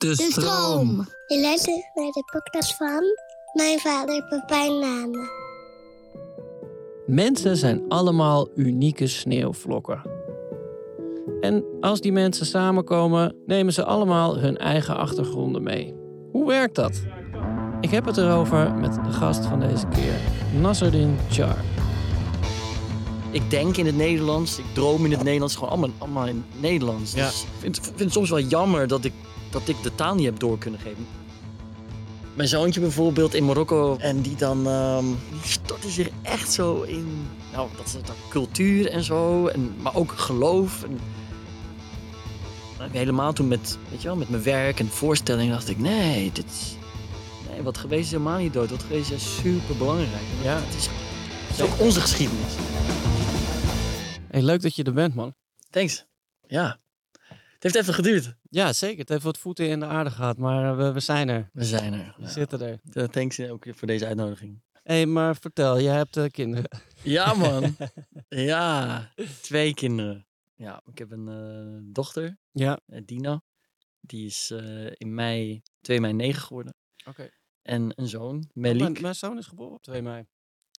De De stroom. stroom. Je luistert naar de podcast van mijn vader Pepijn Nane. Mensen zijn allemaal unieke sneeuwvlokken. En als die mensen samenkomen, nemen ze allemaal hun eigen achtergronden mee. Hoe werkt dat? Ik heb het erover met de gast van deze keer, Nasruddin Char. Ik denk in het Nederlands, ik droom in het Nederlands, gewoon allemaal, allemaal in het Nederlands. Ja. Dus ik vind, vind het soms wel jammer dat ik, dat ik de taal niet heb door kunnen geven. Mijn zoontje bijvoorbeeld in Marokko, en die dan, ehm, die stortte zich echt zo in, nou, dat is dat cultuur en zo, en, maar ook geloof. En, helemaal toen met, weet je wel, met mijn werk en voorstellingen dacht ik, nee, dit is, nee, wat geweest is helemaal niet dood, wat geweest is super belangrijk. Ja. Het is, het is ook onze geschiedenis. Hey, leuk dat je er bent, man. Thanks. Ja. Het heeft even geduurd. Ja, zeker. Het heeft wat voeten in de aarde gehad, maar we, we zijn er. We zijn er. We zitten er. Ja. Thanks ook voor deze uitnodiging. hey, maar vertel, jij hebt eh, kinderen. Ja, man. ja. Twee kinderen. Ja, ik heb een eh, dochter, Ja. eh, Dina. Die is eh, in mei, 2 mei 9 geworden. Oké. En een zoon, Oh, Melik. Mijn, mijn zoon is geboren op 2 mei.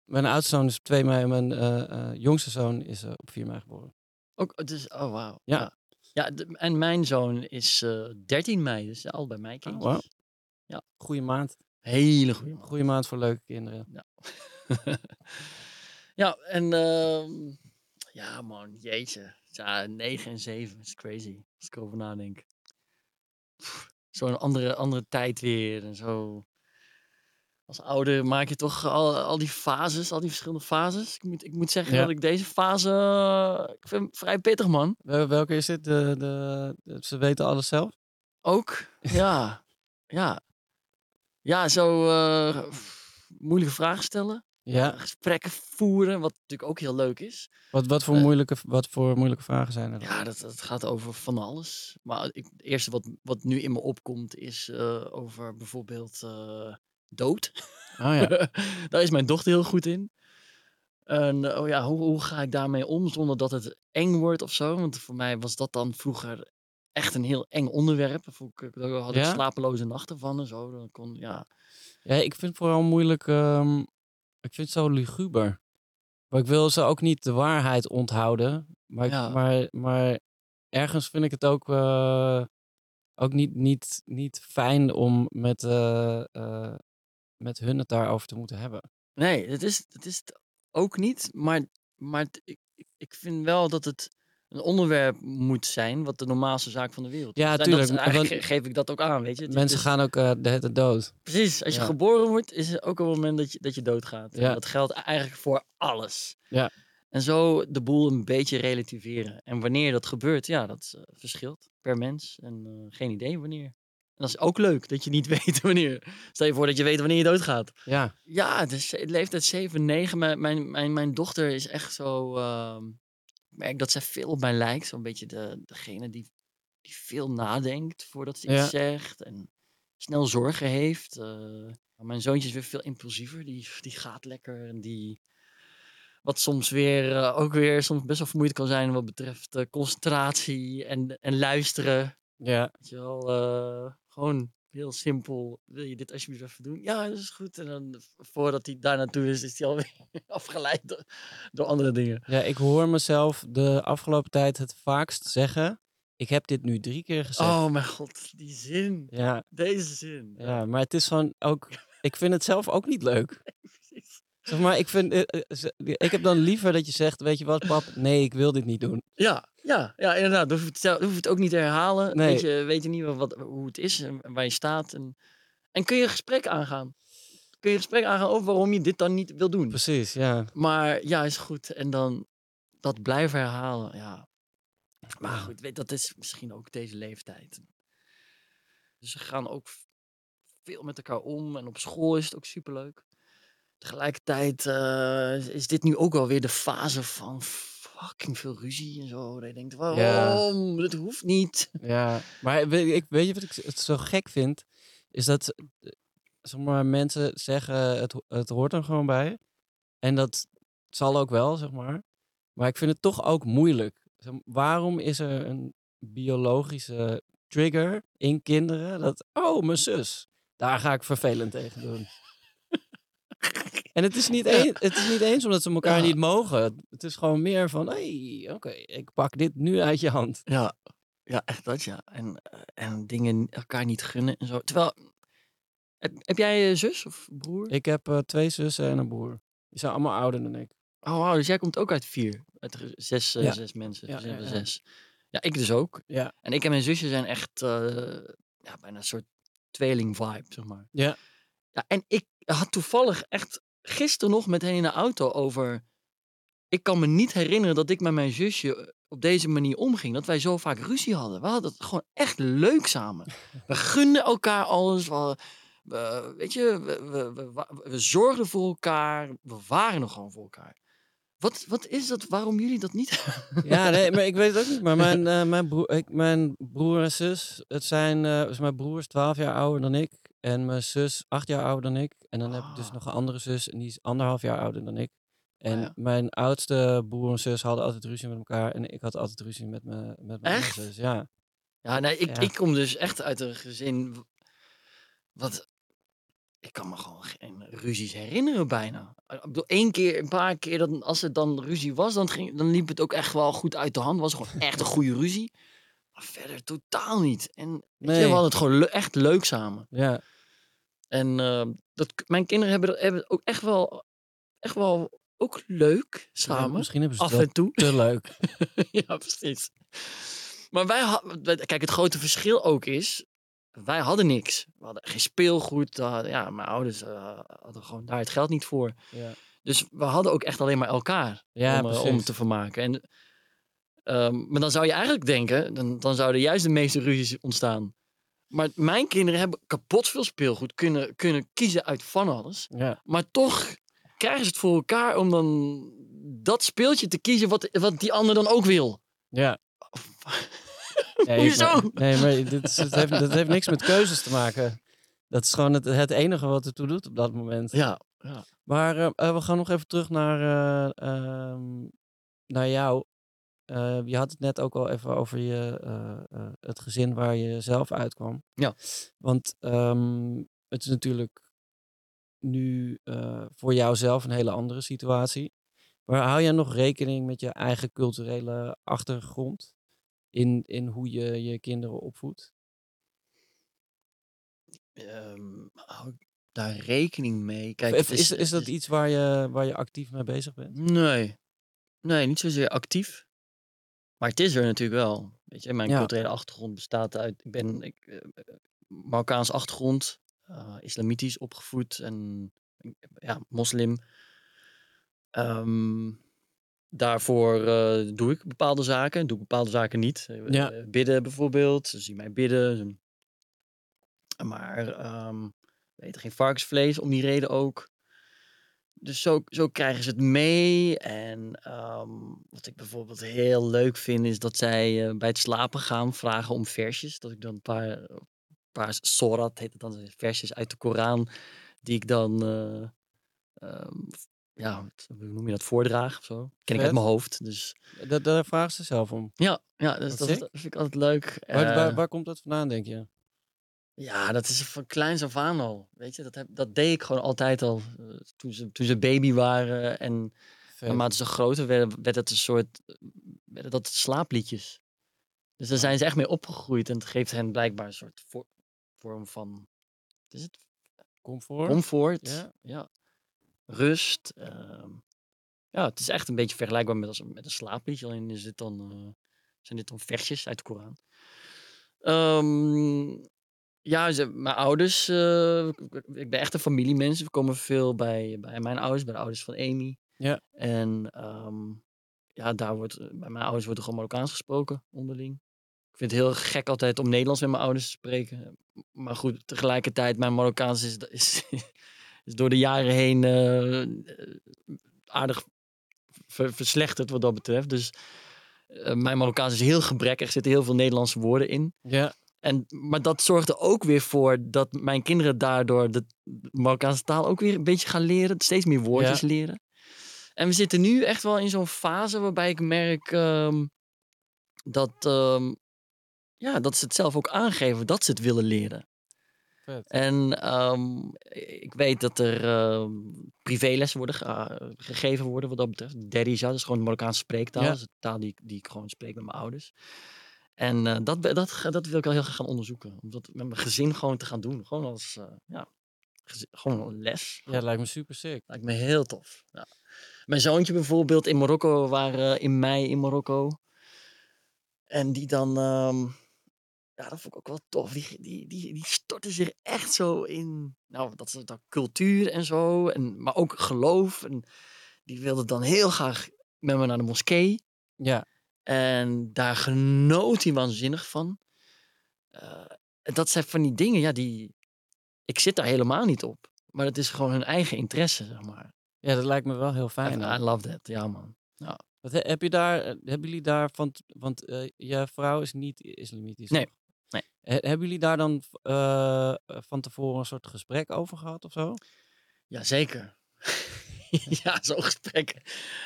Mijn oudste zoon is op 2 mei en mijn eh, eh, jongste zoon is eh, op 4 mei geboren. Ook, dus, oh, wauw. Ja. Ja, ja de- en mijn zoon is eh 13 mei, dus allebei mijn Oh, kindjes. wauw. Ja. Goeie maand. Hele goede man. Goeie maand voor leuke kinderen. ja, en ehm, ja, man, jeetje. Ja, 9 en 7 is crazy. Als ik erover nadenk. Zo'n andere, andere tijd weer en zo. Als ouder maak je toch al, al die fases, al die verschillende fases. Ik moet, ik moet zeggen Ja. dat ik deze fase. ik vind hem vrij pittig, man. Wel- Welke is dit? De, de, ze weten alles zelf? Ook, ja. ja. Ja, zo eh, moeilijke vragen stellen. Ja. Gesprekken voeren, wat natuurlijk ook heel leuk is. Wat, wat, voor Eh. moeilijke, wat voor moeilijke vragen zijn er? dan? Ja, dat, dat gaat over van alles. Maar ik, het eerste wat, wat nu in me opkomt is eh, over bijvoorbeeld dood. Oh ja. Daar is mijn dochter heel goed in. En eh, oh ja, hoe, hoe ga ik daarmee om zonder dat het eng wordt of zo? Want voor mij was dat dan vroeger echt een heel eng onderwerp. Ik- Daar had ik Ja? slapeloze nachten van en zo. Dan kon, ja. ja, ik vind het vooral moeilijk. ehm, ik vind het zo luguber. Maar ik wil ze ook niet de waarheid onthouden. Maar, ik- Ja. maar, maar ergens vind ik het ook, eh, ook niet, niet, niet fijn om met, eh, eh, met hun het daarover te moeten hebben. Nee, dat is, dat is het ook niet. Maar, maar het- ik, ik- vind wel dat het een onderwerp moet zijn wat de normaalste zaak van de wereld is. Ja, tuurlijk, ge- geef ik dat ook aan, weet je. Het- Mensen het gaan ook eh, de hele dood. Precies, als je Ja. geboren wordt, is er ook een moment dat je, dat je doodgaat. Ja. dat geldt eigenlijk voor alles. Ja. En zo de boel een beetje relativeren. En wanneer dat gebeurt, ja, dat eh, verschilt per mens. En eh, geen idee wanneer. En dat is ook leuk, dat je niet weet wanneer. Stel je voor dat je weet wanneer je doodgaat. Ja, Ja, dus leeftijd 7, 9. Mijn, mijn, mijn, mijn dochter is echt zo. ehm, ik merk dat zij veel op mij lijkt. Zo'n beetje de, degene die, die veel nadenkt voordat ze iets Ja. zegt. En snel zorgen heeft. eh. Mijn zoontje is weer veel impulsiever. Die, die gaat lekker. En die. Wat soms weer eh, ook weer soms best wel vermoeiend kan zijn wat betreft eh, concentratie en, en luisteren. ja. Weet je wel, gewoon heel simpel. Wil je dit alsjeblieft even doen? Ja, dat is goed. En dan voordat hij daar naartoe is, is hij alweer afgeleid door, door andere dingen. Ja, ik hoor mezelf de afgelopen tijd het vaakst zeggen. Ik heb dit nu drie keer gezegd. Oh mijn god, die zin. Ja, Deze zin. ja, maar het is gewoon ook. Ik vind het zelf ook niet leuk. Zeg maar, ik, vind, eh, eh, ik heb dan liever dat je zegt: Weet je wat, pap? Nee, ik wil dit niet doen. Ja, ja, ja, inderdaad. Dan hoef je het, zelf- hoef je het ook niet te herhalen. Nee. Weet, je, weet je niet wat, hoe het is en waar je staat. En, en kun je een gesprek aangaan. Kun je een gesprek aangaan over waarom je dit dan niet wil doen. Precies, ja. Maar ja, is goed. En dan dat blijven herhalen, ja. Maar goed, weet, dat is misschien ook deze leeftijd. Dus ze gaan ook veel met elkaar om. En op school is het ook superleuk. Tegelijkertijd eh, is- dit nu ook wel weer de fase van fucking veel ruzie en zo. Dat je denkt, waarom? Dat hoeft niet. Ja, maar weet, ik, weet je wat ik het zo gek vind? Is dat eh, zeg maar, mensen zeggen het, het hoort er gewoon bij. En dat zal ook wel, zeg maar. Maar ik vind het toch ook moeilijk. Waarom is er een biologische trigger in kinderen? Dat, oh, mijn zus, daar ga ik vervelend tegen doen. En het is, niet Ja. een- het is niet eens omdat ze elkaar Ja. niet mogen. Het is gewoon meer van, hé, hey, oké, ik pak dit nu uit je hand. Ja, ja echt dat ja. En, eh, en dingen elkaar niet gunnen en zo. Terwijl, heb, heb jij een zus of broer? Ik heb eh, twee zussen en een broer. Die zijn allemaal ouder dan ik. Oh, wauw, dus jij komt ook uit vier. Uit zes, eh, Ja. zes mensen. Ja, dus zes. Ja, ik dus ook. Ja. En ik en mijn zusje zijn echt ja, bijna een soort tweeling-vibe, zeg maar. Ja. Ja, en ik had toevallig echt gisteren nog met hen in de auto over... Ik kan me niet herinneren dat ik met mijn zusje op deze manier omging. Dat wij zo vaak ruzie hadden. We hadden het gewoon echt leuk samen. We gunden elkaar alles. We, we- weet je, we, we, we, zorgden voor elkaar. We waren er gewoon voor elkaar. Wat, wat is dat? Waarom jullie dat niet? Ja, nee, maar ik weet het ook niet. Maar mijn, eh, mijn, broer, ik, mijn broer en zus, het zijn, eh, dus mijn broer is 12 jaar ouder dan ik. En mijn zus 8 jaar ouder dan ik. En dan heb ik dus Ah. nog een andere zus en die is anderhalf jaar ouder dan ik. En ja. mijn oudste broer en zus hadden altijd ruzie met elkaar. En ik had altijd ruzie met, me, met mijn Echt? zus. Ja. Ja, nee, ik, Ja. ik kom dus echt uit een gezin. Wat. Ik kan me gewoon geen ruzies herinneren bijna. Eh, Ik bedoel, één keer, een paar keer, dat, als het dan ruzie was, dan, ging, dan liep het ook echt wel goed uit de hand. was gewoon echt een goede ruzie. Maar verder totaal niet. En weet je, Nee. we hadden het gewoon le- echt leuk samen. Ja. En eh, dat, mijn kinderen hebben, hebben het ook echt wel, echt wel ook leuk Ja, samen. misschien hebben ze af en toe. te leuk. ja, precies. Maar wij kijk, het grote verschil ook is, wij hadden niks. We hadden geen speelgoed. ja, mijn ouders eh, hadden gewoon daar het geld niet voor. Ja, Dus we hadden ook echt alleen maar elkaar ja om, eh, om te vermaken. En, ehm, maar dan zou je eigenlijk denken, dan, dan zouden juist de meeste ruzies ontstaan. Maar mijn kinderen hebben kapot veel speelgoed, kunnen, kunnen kiezen uit van alles. Ja. Maar toch krijgen ze het voor elkaar om dan dat speeltje te kiezen wat, wat die ander dan ook wil. Ja. Nee, Hoezo? maar- nee, maar dit, is, het heeft, dat heeft niks met keuzes te maken. Dat is gewoon het, het enige wat ertoe doet op dat moment. Ja, ja. Maar eh, eh, we gaan nog even terug naar, eh, ehm, naar jou. Eh, je had het net ook al even over je, eh, eh, het gezin waar je zelf uitkwam. Ja. Want ehm, het is natuurlijk nu eh, voor jou zelf een hele andere situatie. Maar hou jij nog rekening met je eigen culturele achtergrond in, in hoe je je kinderen opvoedt? Hou ik daar rekening mee? Kijk, is, is dat iets waar je, waar je actief mee bezig bent? Nee. Nee, niet zozeer actief. Maar het is er natuurlijk wel. Weet je, mijn Ja. culturele achtergrond bestaat uit... Ik ben ik, eh, eh, Marokkaans achtergrond, eh, islamitisch opgevoed en ja, moslim. Ehm, daarvoor eh, doe ik bepaalde zaken, doe ik bepaalde zaken niet. Eh, Ja. eh, bidden bijvoorbeeld, ze zien mij bidden. Maar eten geen varkensvlees om die reden ook. Dus zo, zo krijgen ze het mee. En ehm, wat ik bijvoorbeeld heel leuk vind, is dat zij bij het slapen gaan vragen om versjes. Dat ik dan een paar, een paar sorat, heet het dan, versjes uit de Koran, die ik dan, ehm, ja, hoe noem je dat, voordraag of zo. Ken ik uit mijn hoofd. Dus Dat, daar vragen ze zelf om. ja, ja dus dat, dat vind ik altijd leuk. Waar, Eh, waar, waar komt dat vandaan, denk je? Ja, dat is van kleins af aan al. Weet je, dat, heb, dat deed ik gewoon altijd al. eh, toen, ze, toen ze baby waren en Vet. naarmate ze groter werden, werd het een soort, eh, werden dat slaapliedjes. Dus daar zijn ze echt mee opgegroeid en het geeft hen blijkbaar een soort vo- vorm van, wat is het? Comfort? Comfort. Ja. Ja. Rust. ehm. ja, het is echt een beetje vergelijkbaar met, als, met een slaapliedje. Alleen is dit dan, eh, zijn dit dan versjes uit de Koran. Ehm, ja, ze, mijn ouders. eh, ik- ben echt een familiemens. We komen veel bij, bij mijn ouders, bij de ouders van Amy. Ja. En ehm, ja, daar wordt, bij mijn ouders wordt er gewoon Marokkaans gesproken onderling. Ik vind het heel gek altijd om Nederlands met mijn ouders te spreken. Maar goed, tegelijkertijd, mijn Marokkaans is, is, is door de jaren heen eh, aardig ver- verslechterd wat dat betreft. Dus eh, mijn Marokkaans is heel gebrekkig. Er zitten heel veel Nederlandse woorden in. Ja. En, maar dat zorgt er ook weer voor dat mijn kinderen daardoor de Marokkaanse taal ook weer een beetje gaan leren. Steeds meer woordjes leren. En we zitten nu echt wel in zo'n fase waarbij ik merk ehm, dat, ehm, ja, dat ze het zelf ook aangeven dat ze het willen leren. Vet. En ehm, ik weet dat er ehm, privélessen worden ge- ah, gegeven worden wat dat betreft. Derija, dat is gewoon de Marokkaanse spreektaal. Ja. Dat is de taal die, ik- die ik gewoon spreek met mijn ouders. En eh, dat, dat, dat wil ik wel heel graag gaan onderzoeken. Om dat met mijn gezin gewoon te gaan doen. Gewoon als eh, ja, gewoon een les. ja, lijkt me super sick. Lijkt me heel tof. Ja. Mijn zoontje bijvoorbeeld in Marokko, we waren in mei in Marokko. En die dan, ehm, ja, dat vond ik ook wel tof. Die, die, die, die stortte zich echt zo in, nou, dat is dat cultuur en zo. En, maar ook geloof. En die wilde dan heel graag met me naar de moskee. Ja, En daar genoot hij waanzinnig van. Eh, dat zijn van die dingen, ja, die. Ik zit daar helemaal niet op. Maar het is gewoon hun eigen interesse, zeg maar. ja dat lijkt me wel heel fijn. I, love that, ja man. Wat, he- heb je daar, eh, hebben jullie daar van, want eh, je vrouw is niet islamitisch. Nee, toch? Nee. He- hebben jullie daar dan eh, van tevoren een soort gesprek over gehad of zo? Jazeker. ja, zo'n gesprek,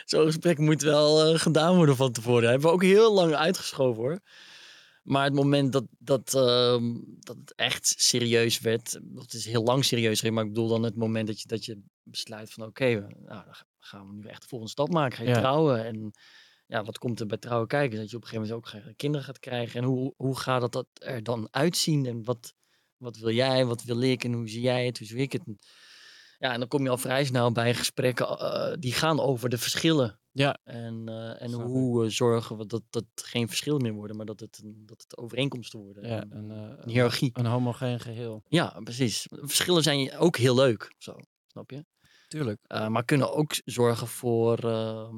zo'n gesprek moet wel eh, gedaan worden van tevoren. Dat hebben we ook heel lang uitgeschoven hoor. Maar het moment dat, dat, ehm, dat het echt serieus werd, het is heel lang serieus, maar ik bedoel dan het moment dat je, dat je besluit van oké, nou, dan ga- gaan we nu echt de volgende stap maken. Ga je Ja. trouwen en ja, wat komt er bij trouwen kijken? Dat je op een gegeven moment ook kinderen gaat krijgen. En hoe, hoe gaat dat, dat er dan uitzien? En wat, wat wil jij, wat wil ik en hoe zie jij het, hoe zie ik het? Ja, en dan kom je al vrij snel bij gesprekken eh, die gaan over de verschillen. Ja. En, eh, en hoe zorgen we dat dat geen verschillen meer worden, maar dat het, dat het overeenkomsten worden. Ja, En, een, eh, een hiërarchie. een homogeen geheel. Ja, precies. Verschillen zijn ook heel leuk, zo, snap je? Tuurlijk. Maar kunnen ook zorgen voor, ehm,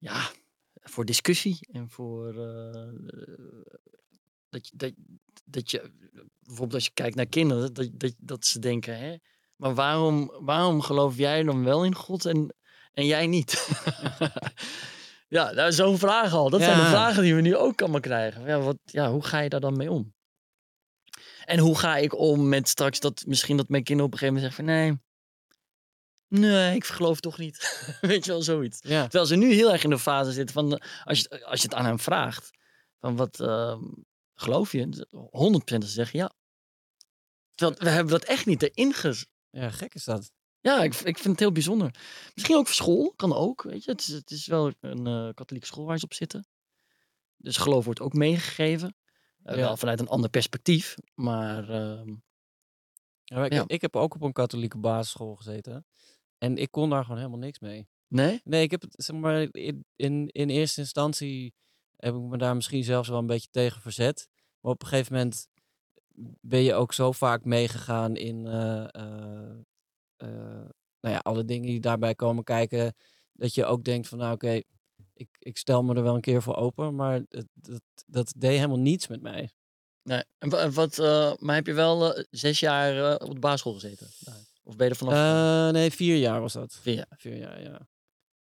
ja, voor discussie en voor eh, dat, je, dat, dat je, bijvoorbeeld als je kijkt naar kinderen, dat, dat, dat ze denken, hè, maar waarom, waarom geloof jij dan wel in God en, en jij niet? ja, is zo'n vraag al. Dat zijn de vragen die we nu ook allemaal krijgen. Ja, wat, ja, hoe ga je daar dan mee om? En hoe ga ik om met straks dat misschien dat mijn kinderen op een gegeven moment zeggen van nee, nee, ik geloof toch niet. Weet je wel, zoiets. Ja, Terwijl ze nu heel erg in de fase zitten van, eh, als je, als je het aan hem vraagt, van wat ehm, geloof je? 100% ze zeggen ja. Terwijl we hebben dat echt niet erin ges... ja, gek is dat. Ja, ik, ik vind het heel bijzonder. Misschien ook voor school, kan ook, weet je. Het is, het is wel een eh, katholieke school waar ze op zitten. Dus geloof wordt ook meegegeven. Eh, Ja. Wel vanuit een ander perspectief, maar ehm, Ja, maar ik, Ja. ik heb ook op een katholieke basisschool gezeten. En ik kon daar gewoon helemaal niks mee. nee? Nee, ik heb het, zeg maar, in, in, in eerste instantie heb ik me daar misschien zelfs wel een beetje tegen verzet. Maar op een gegeven moment ben je ook zo vaak meegegaan in eh, eh, eh, nou ja, alle dingen die daarbij komen kijken. Dat je ook denkt van nou oké, ik, ik stel me er wel een keer voor open. Maar het, dat, dat deed helemaal niets met mij. nee. En wa- en wat, maar heb je wel zes jaar op de basisschool gezeten? daar? Of ben je er vanaf? Eh, nee, vier jaar was dat. Vier jaar. Vier jaar, ja.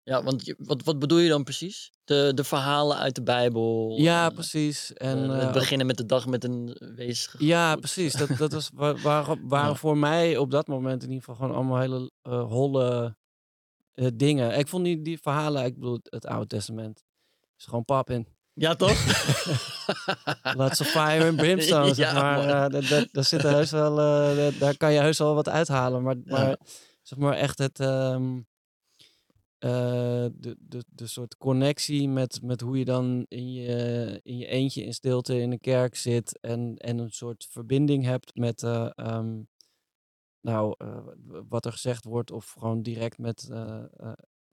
Ja, want je, wat, wat bedoel je dan precies? De, de verhalen uit de Bijbel? Ja, en, precies. En, eh, eh, het beginnen met de dag met een wees. Ja, precies. Dat, dat was, wa- waren, waren Ja. voor mij op dat moment in ieder geval gewoon allemaal hele eh, holle eh, dingen. Ik vond die, die verhalen, ik bedoel, het, het Oude Testament, is gewoon pap in. Ja, toch? Lots of fire and brimstone, zeg Ja, maar. dat, dat, daar, zit er heus wel, eh, daar- kan je heus wel wat uithalen. Maar, Ja. maar zeg maar echt het... eh, de, de, de soort connectie met, met hoe je dan in je, in je eentje in stilte in een kerk zit en, en een soort verbinding hebt met eh, ehm, nou, wat er gezegd wordt of gewoon direct met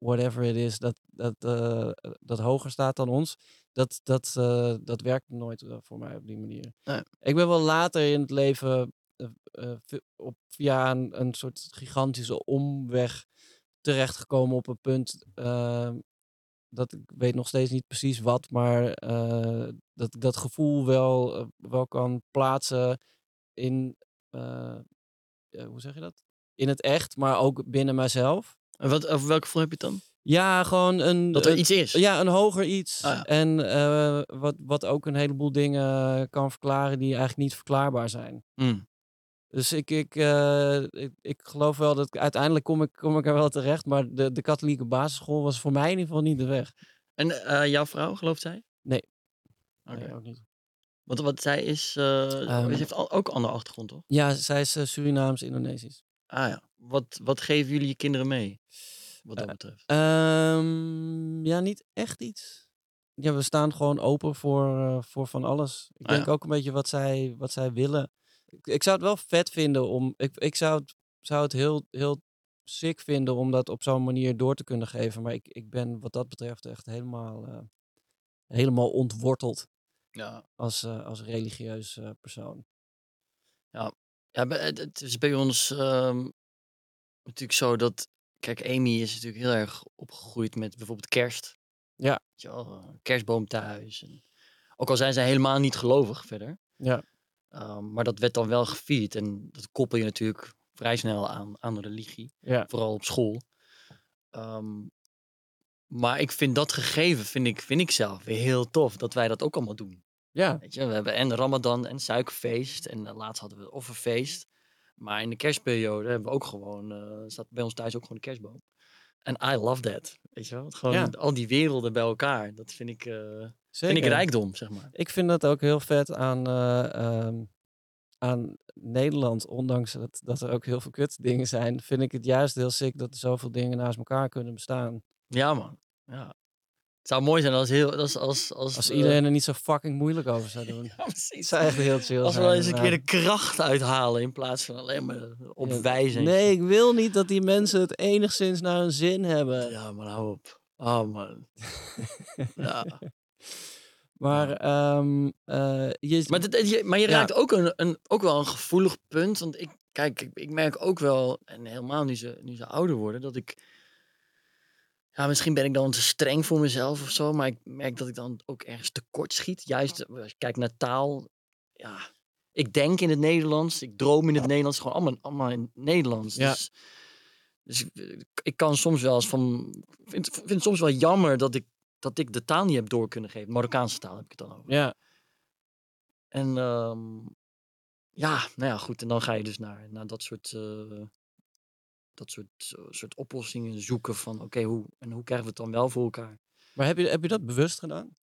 whatever it is dat, dat, eh, dat hoger staat dan ons. Dat, dat, eh, dat werkt nooit eh, voor mij op die manier. Nee. Ik ben wel later in het leven op, via een, een soort gigantische omweg terechtgekomen op een punt. ehm, dat ik weet nog steeds niet precies wat, maar dat ik dat gevoel wel, wel kan plaatsen in, hoe zeg je dat? In het echt, maar ook binnen mijzelf. En wat, over welke gevoel heb je het dan? Ja, gewoon een. Dat er een- iets is. Ja, een hoger iets. Ah, ja. En eh, wat, wat ook een heleboel dingen kan verklaren die eigenlijk niet verklaarbaar zijn. Hmm. Dus ik, ik, eh, ik, ik geloof wel dat ik, uiteindelijk kom ik, kom ik er wel terecht. Maar de, de katholieke basisschool was voor mij in ieder geval niet de weg. En eh, jouw vrouw, gelooft zij? Nee. Oké. Nee, ook niet. Want wat zij is, eh Ehm, ze heeft al, ook een andere achtergrond, toch? Ja, zij is eh, Surinaams-Indonesisch. Ah ja. Wat, wat geven jullie je kinderen mee? Wat dat Eh, betreft. Ehm, ja, niet echt iets. Ja, we staan gewoon open voor, eh, voor van alles. Ik Ah, denk ja. ook een beetje wat zij, wat zij willen. Ik, ik zou het wel vet vinden om. Ik, ik zou het, zou het heel, heel sick vinden om dat op zo'n manier door te kunnen geven. Maar ik, ik ben wat dat betreft echt helemaal, eh, helemaal ontworteld ja. als, als religieus persoon. Ja, bij- het, het is bij ons ehm, natuurlijk zo dat... Kijk, Amy is natuurlijk heel erg opgegroeid met bijvoorbeeld kerst. Ja. Weet je wel, eh, kerstboom thuis. En, ook al zijn zij helemaal niet gelovig verder. Ja. Ehm, maar dat werd dan wel gevierd. En dat koppel je natuurlijk vrij snel aan, aan religie. Ja. Vooral op school. Ehm, maar ik vind dat gegeven, vind ik, vind ik zelf weer heel tof. Dat wij dat ook allemaal doen. Ja, Weet je, we hebben en Ramadan en suikerfeest. En eh, laatst hadden we het offerfeest. Maar in de kerstperiode hebben we ook gewoon, staat bij ons thuis ook gewoon de kerstboom. En I love that. Weet je wel? Want Gewoon Ja. al die werelden bij elkaar. Dat vind ik, eh, vind ik rijkdom, zeg maar. Ik vind dat ook heel vet aan, eh, ehm, aan Nederland. Ondanks dat, dat er ook heel veel kut dingen zijn, vind ik het juist heel sick dat er zoveel dingen naast elkaar kunnen bestaan. Ja, man. Ja. Het zou mooi zijn als heel, als, als, als, Als eh, iedereen er niet zo fucking moeilijk over zou doen. ja, Het precies. zou echt heel chill Als we wel eens een keer de kracht uithalen in plaats van alleen maar op wijzen. Nee, ik wil niet dat die mensen het enigszins naar hun zin hebben. Ja, maar hou op. Oh, man. ja. Maar, ehm, eh, je, Maar, dit- je, maar je Ja. raakt ook, een, een, ook wel een gevoelig punt. Want ik, kijk, ik, ik merk ook wel, en helemaal nu ze, nu ze ouder worden, dat ik. Ja, misschien ben ik dan te streng voor mezelf of zo. Maar ik merk dat ik dan ook ergens tekort schiet. Juist als je kijkt naar taal. Ja, ik denk in het Nederlands. Ik droom in het Nederlands. Gewoon allemaal, allemaal in het Nederlands. Ja. Dus, dus ik, ik kan soms wel eens van. Ik vind, vind het soms wel jammer dat ik, dat ik de taal niet heb door kunnen geven. Marokkaanse taal heb ik het dan over. ja, En ehm, ja, nou ja, goed. En dan ga je dus naar, naar dat soort, eh, dat soort, eh, soort oplossingen zoeken van oké, hoe, en hoe krijgen we het dan wel voor elkaar? maar heb je, heb je dat bewust gedaan?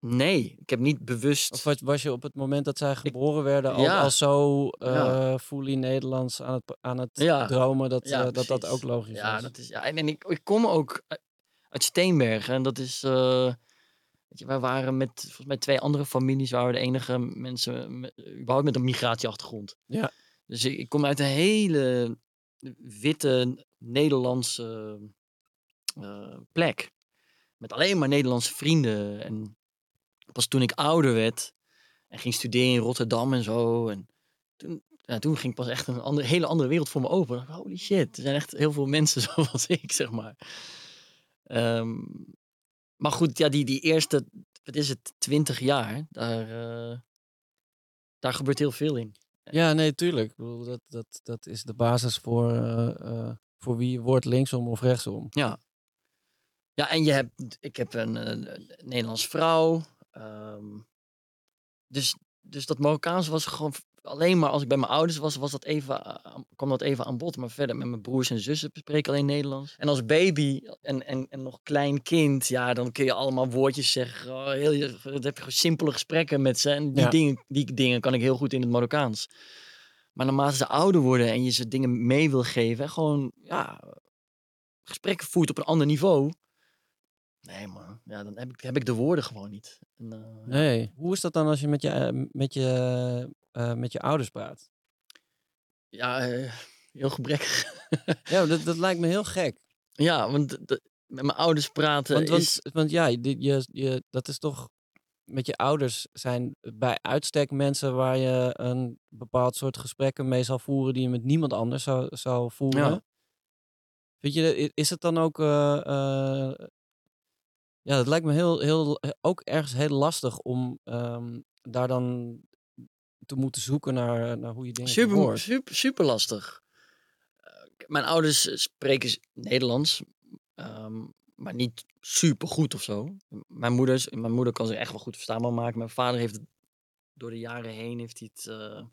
Nee, ik heb niet bewust. Of was, was je op het moment dat zij geboren werden al, Ja. al zo eh Ja. fully Nederlands aan het, aan het Ja. dromen dat, Ja, eh, dat dat ook logisch ja, was? dat is, ja, en, en ik, ik kom ook uit- uit Steenbergen. En dat is. eh, weet je, wij waren met volgens mij twee andere families, waren we de enige mensen met, überhaupt met een migratieachtergrond. Ja. Dus ik, ik kom uit een hele witte Nederlandse eh, plek. Met alleen maar Nederlandse vrienden. En pas toen ik ouder werd en ging studeren in Rotterdam en zo. En toen, toen ging pas echt een andere, hele andere wereld voor me open. Holy shit, er zijn echt heel veel mensen zoals ik, zeg maar. Ehm, maar goed, ja, die, die eerste, wat is het, twintig jaar, daar, eh, daar gebeurt heel veel in. Ja, nee, tuurlijk. Dat, dat, dat is de basis voor, eh, voor wie wordt linksom of rechtsom. Ja. Ja, en je hebt, ik heb een, een Nederlandse vrouw. ehm, dus, dus dat Marokkaans was gewoon alleen maar als ik bij mijn ouders was, was dat even, aan- kwam dat even aan bod. Maar verder met mijn broers en zussen spreek ik alleen Nederlands. En als baby en, en, en nog klein kind, ja, dan kun je allemaal woordjes zeggen. Oh, heel, dan heb je gewoon simpele gesprekken met ze. En die, Ja. dingen, die dingen kan ik heel goed in het Marokkaans. Maar naarmate ze ouder worden en je ze dingen mee wil geven, en gewoon, ja, gesprekken voert op een ander niveau. Nee, man. Ja, dan heb ik, heb ik de woorden gewoon niet. En, eh, Nee. Hoe is dat dan als je met je, eh, met je, eh, met je ouders praat? Ja, eh, heel gebrekkig. Ja, dat, dat lijkt me heel gek. ja, want met mijn ouders praten Want, is... want, want ja, je, je, je, dat is toch. Met je ouders zijn bij uitstek mensen waar je een bepaald soort gesprekken mee zal voeren die je met niemand anders zou, zou voeren. Ja. Vind je, is het dan ook. eh, Ja, dat lijkt me heel, heel, ook ergens heel lastig om ehm, daar dan te moeten zoeken naar, naar hoe je dingen Super, super, super lastig. Eh, mijn ouders eh, spreken Nederlands, ehm, maar niet super goed of zo. Mijn, moeders, mijn moeder kan zich echt wel goed verstaanbaar maken. Mijn vader heeft het door de jaren heen heeft hij het, eh,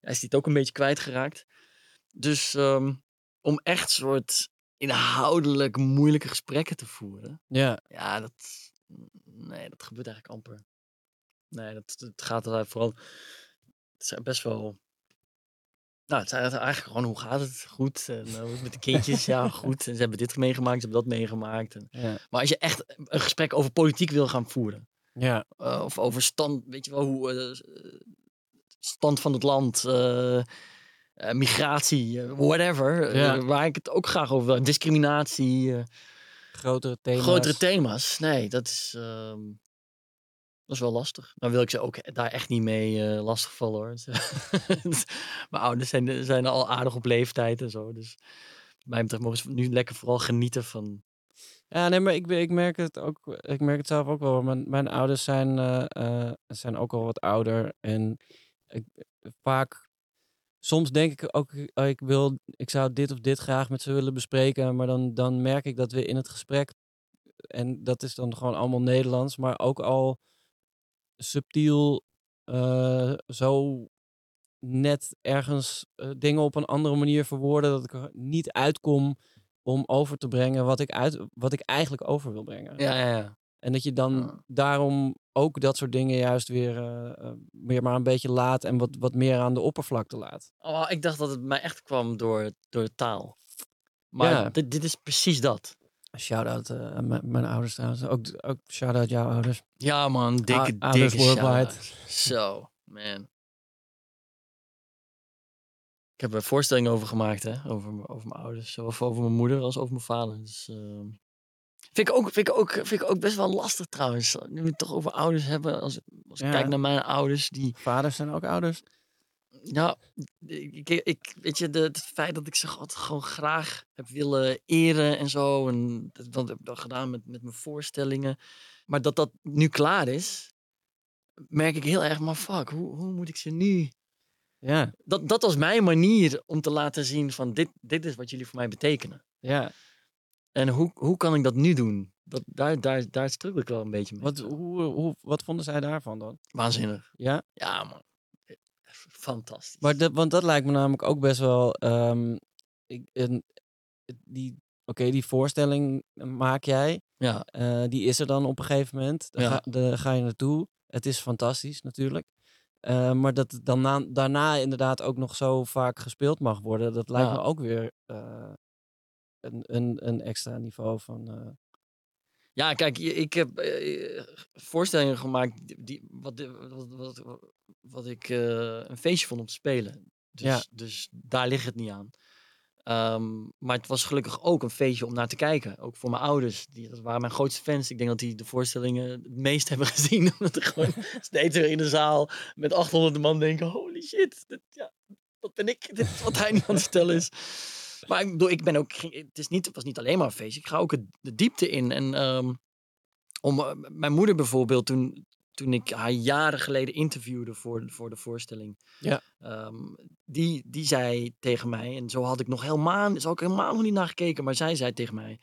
hij is het ook een beetje kwijtgeraakt. Dus ehm, om echt soort inhoudelijk moeilijke gesprekken te voeren, Ja, ja, dat, nee, dat gebeurt eigenlijk amper. Nee, dat, dat gaat er vooral. Het zijn best wel. Nou, het zijn eigenlijk gewoon hoe gaat het? Goed. En, hoe is het met de kindjes? ja, goed. En ze hebben dit meegemaakt, ze hebben dat meegemaakt. En, ja, maar als je echt een gesprek over politiek wil gaan voeren, ja, eh, of over stand, weet je wel, hoe eh, stand van het land, migratie, whatever, Ja. waar ik het ook graag over wil, discriminatie. grotere thema's. grotere thema's. Nee, dat is, ehm, dat is wel lastig. Dan wil ik ze ook daar echt niet mee eh lastigvallen hoor. Mijn ouders zijn, zijn al aardig op leeftijd en zo. Dus mij betreft mogen nu lekker vooral genieten van... Ja, nee, maar ik, ik merk het ook. Ik merk het zelf ook wel. Mijn, mijn ouders zijn, eh, eh, zijn ook al wat ouder. En ik, vaak, soms denk ik ook, oh, ik, wil, ik zou dit of dit graag met ze willen bespreken. Maar dan, dan merk ik dat we in het gesprek, en dat is dan gewoon allemaal Nederlands, maar ook al subtiel eh, zo net ergens eh, dingen op een andere manier verwoorden dat ik er niet uitkom om over te brengen wat ik, uit, wat ik eigenlijk over wil brengen. Ja, ja, ja. En dat je dan Ja. daarom ook dat soort dingen juist weer, eh, eh, maar een beetje laat en wat, wat meer aan de oppervlakte laat. Oh, ik dacht dat het mij echt kwam door, door de taal. Maar Ja. dit, dit is precies dat. Shout-out eh, aan mijn, ouders trouwens. Ook, ook shout-out jouw ouders. Ja man, dikke, ouders dikke worldwide. Zo, man. Ik heb er voorstellingen over gemaakt, hè. Over, over mijn ouders. Zowel over mijn moeder als over mijn vader. Dus, ehm, vind, ik ook, vind, ik ook, vind ik ook best wel lastig trouwens. Nu we het toch over ouders hebben. Als, als ik Ja. kijk naar mijn ouders, die... Vaders zijn ook ouders. Ja, ik, weet je, de, het feit dat ik ze gewoon graag heb willen eren en zo. En dat, dat heb ik dan gedaan met, met mijn voorstellingen. Maar dat dat nu klaar is, merk ik heel erg, maar fuck, hoe, hoe moet ik ze nu... Ja, Dat, dat was mijn manier om te laten zien van dit, dit is wat jullie voor mij betekenen. ja. En hoe, hoe kan ik dat nu doen? Dat, daar, daar, daar struggle ik wel een beetje mee. Wat, hoe, hoe, wat vonden zij daarvan dan? Waanzinnig. Ja, Ja, man. Fantastisch. maar dat, want dat lijkt me namelijk ook best wel. ehm, ik, een, die, Oké, die voorstelling maak jij. ja, Eh, die is er dan op een gegeven moment. Daar, Ja. ga, daar ga je naartoe. Het is fantastisch natuurlijk. Eh, maar dat het dan na- daarna inderdaad ook nog zo vaak gespeeld mag worden. Dat lijkt Ja. me ook weer eh, een, een, een extra niveau van... eh, Ja, kijk, ik heb eh, voorstellingen gemaakt die, wat, wat, wat, wat, ik eh, een feestje vond om te spelen. Dus, Ja. dus daar ligt het niet aan. Ehm, maar het was gelukkig ook een feestje om naar te kijken. Ook voor mijn ouders. Die, dat waren mijn grootste fans. Ik denk dat die de voorstellingen het meest hebben gezien. Omdat er gewoon steeds weer in de zaal met 800 man denken... Holy shit, dit, ja, dat ben ik. Dit is wat hij nu aan het vertellen is. Maar ik bedoel, ik ben ook... Het, is niet, het was niet alleen maar een feestje. Ik ga ook het- de diepte in. En ehm, om, eh, mijn moeder bijvoorbeeld, toen, toen ik haar jaren geleden interviewde voor, voor de voorstelling. Ja. ehm, die, die zei tegen mij, en zo had ik nog helemaal, had ik helemaal nog niet naar gekeken, maar zij zei tegen mij: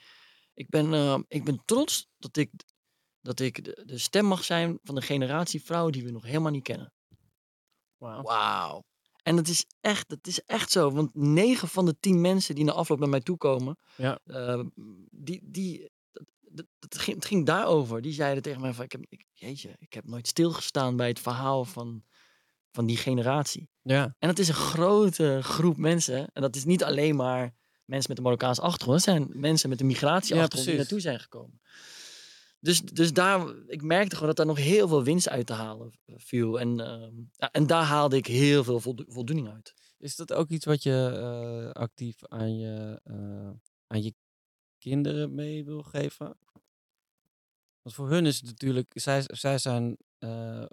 Ik ben, eh, ik ben trots dat ik, dat ik de, de stem mag zijn van de generatie vrouwen die we nog helemaal niet kennen. Wauw. En dat is echt, dat is echt zo. Want negen van de tien mensen die na afloop naar mij toe komen, Ja. eh, die, die, dat, dat, dat ging, het ging daarover. Die zeiden tegen mij van, ik heb, ik, jeetje, ik heb nooit stilgestaan bij het verhaal van, van die generatie. ja, En dat is een grote groep mensen. En dat is niet alleen maar mensen met een Marokkaanse achtergrond. Het zijn mensen met een migratieachtergrond die precies. naartoe zijn gekomen. Dus, dus daar, ik merkte gewoon dat daar nog heel veel winst uit te halen viel. En, ehm, en daar haalde ik heel veel voldo- voldoening uit. Is dat ook iets wat je eh, actief aan je, eh, aan je kinderen mee wil geven? Want voor hun is het natuurlijk, zij, zij zijn eh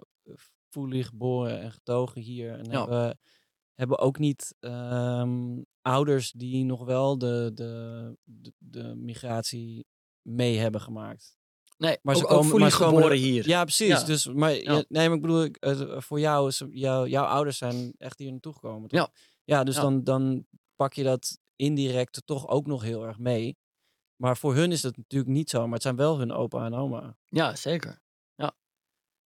fully geboren en getogen hier en Ja. hebben, hebben ook niet ehm, ouders die nog wel de, de, de, de migratie mee hebben gemaakt. Nee, Maar ze ook, ook komen- fully maar ze geboren er- hier. Ja, precies. Ja. Dus, maar Ja. nee, maar ik bedoel, voor jou is jou, jouw ouders zijn echt hier naartoe gekomen. toch? Ja. Ja, dus Ja. Dan, dan pak je dat indirect toch ook nog heel erg mee. Maar voor hun is dat natuurlijk niet zo. Maar het zijn wel hun opa en oma. Ja, zeker. Ja,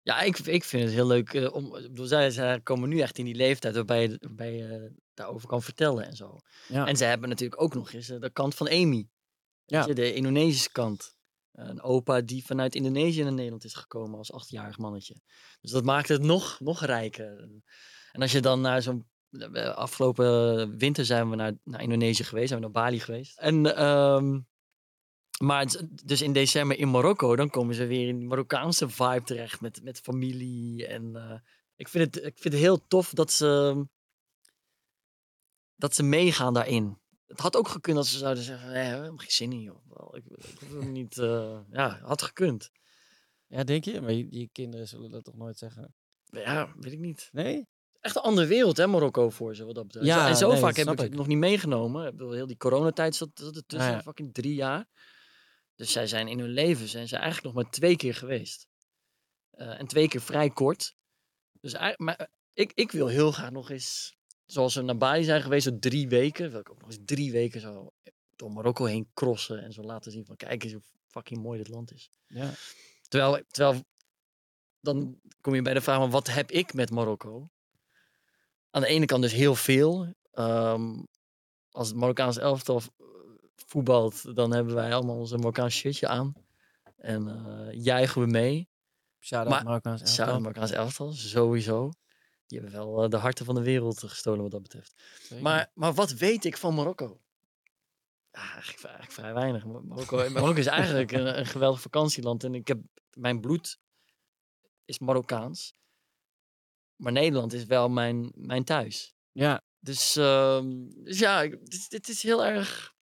ja ik, ik vind het heel leuk. eh, om, ik bedoel, zij, zij komen nu echt in die leeftijd waarbij je, waarbij je daarover kan vertellen en zo. Ja. En ze hebben natuurlijk ook nog eens eh, de kant van Amy. Ja. Je, de Indonesische kant. Een opa die vanuit Indonesië naar Nederland is gekomen als achtjarig mannetje. Dus dat maakt het nog, nog rijker. En als je dan naar zo'n... eh, Afgelopen winter zijn we naar, naar Indonesië geweest, zijn we naar Bali geweest. En, ehm, maar dus in december in Marokko, dan komen ze weer in die Marokkaanse vibe terecht met, met familie. En eh, ik, vind het, ik vind het heel tof dat ze, dat ze meegaan daarin. Het had ook gekund dat ze zouden zeggen, nee, we hebben geen zin in, joh. Ik, ik wil niet, eh, ja, had gekund. Ja, denk je? Maar je, je kinderen zullen dat toch nooit zeggen? Ja, weet ik niet. Nee? Echt een andere wereld, hè, Marokko, voor ze, wat dat betreft. Ja, en zo nee, vaak heb ik het nog niet meegenomen. Ik bedoel, heel die coronatijd zat, zat er tussen, ja. fucking drie jaar. Dus zij zijn in hun leven, zijn ze eigenlijk nog maar twee keer geweest. Eh, en twee keer vrij kort. Dus eigenlijk, maar eh, ik, ik wil heel graag nog eens, zoals we naar Bali zijn geweest, zo drie weken, wil ik ook nog eens drie weken zo door Marokko heen crossen en zo laten zien van, kijk eens hoe fucking mooi dit land is. Ja. Terwijl, terwijl dan kom je bij de vraag, van, wat heb ik met Marokko? Aan de ene kant dus heel veel. Ehm, als het Marokkaans elftal voetbalt, dan hebben wij allemaal onze Marokkaans shirtje aan. En eh, juichen we mee. Shout-out Marokkaans elftal. Marokkaans elftal, sowieso. Die hebben wel eh, de harten van de wereld gestolen wat dat betreft. Zeker. Maar, maar wat weet ik van Marokko? Ja, eigenlijk, vrij- eigenlijk vrij weinig. Mar- Marokko, Marokko is eigenlijk een, een geweldig vakantieland. En ik heb, mijn bloed is Marokkaans. Maar Nederland is wel mijn, mijn thuis. Ja, Dus, ehm, dus ja, dit, dit is heel erg,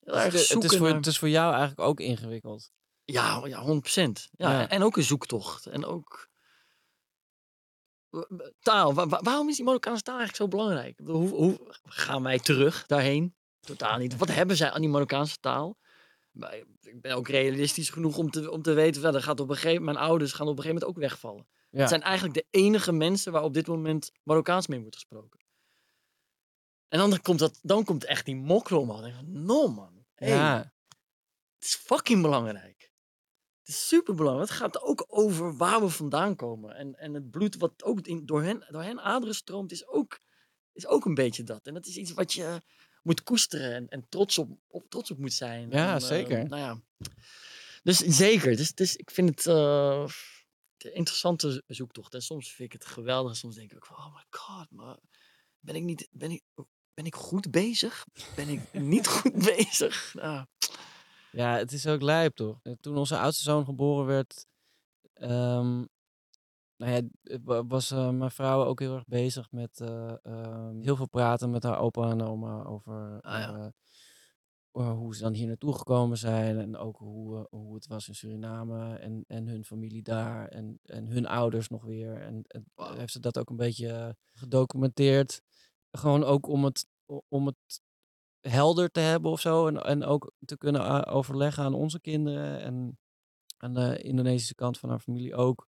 heel erg het, is zoeken voor, naar- het is voor jou eigenlijk ook ingewikkeld. ja, ja, 100%. Ja, Ja. En, ook een zoektocht. En ook taal. Wa- wa- waarom is die Marokkaanse taal eigenlijk zo belangrijk? Hoe, hoe gaan wij terug daarheen? Totaal niet. Wat hebben zij aan die Marokkaanse taal? Maar ik ben ook realistisch genoeg om te, om te weten, wel, er gaat op een gegeven mijn ouders gaan op een gegeven moment ook wegvallen. Ja. Het zijn eigenlijk de enige mensen waar op dit moment Marokkaans mee wordt gesproken. En dan komt, dat, dan komt echt die mokro omhoog. No man. Hey, ja. het is fucking belangrijk. Het is super belangrijk. Het gaat ook over waar we vandaan komen. En, en het bloed wat ook in, door, hen, door hen aderen stroomt, is ook, is ook een beetje dat. En dat is iets wat je moet koesteren en, en trots, op, op, trots op moet zijn. Ja, En, eh, zeker. nou ja. Dus zeker. Dus, dus ik vind het eh, een interessante zoektocht. En soms vind ik het geweldig. En soms denk ik ook van, oh my god, maar ben ik niet... Ben ik, ben ik goed bezig? Ben ik niet goed bezig? Nou, Ja, het is ook lijp, toch? Eh, Toen onze oudste zoon geboren werd, ehm, nou ja, eh, wa- was eh, mijn vrouw ook heel erg bezig met eh, ehm, heel veel praten met haar opa en oma over Ah, ja. hoe ze dan hier naartoe gekomen zijn en ook hoe, hoe het was in Suriname en, en hun familie daar en, en hun ouders nog weer. En, heeft ze dat ook een beetje gedocumenteerd. Gewoon ook om het, om het helder te hebben of zo. En, en ook te kunnen eh, overleggen aan onze kinderen. En aan de Indonesische kant van haar familie ook.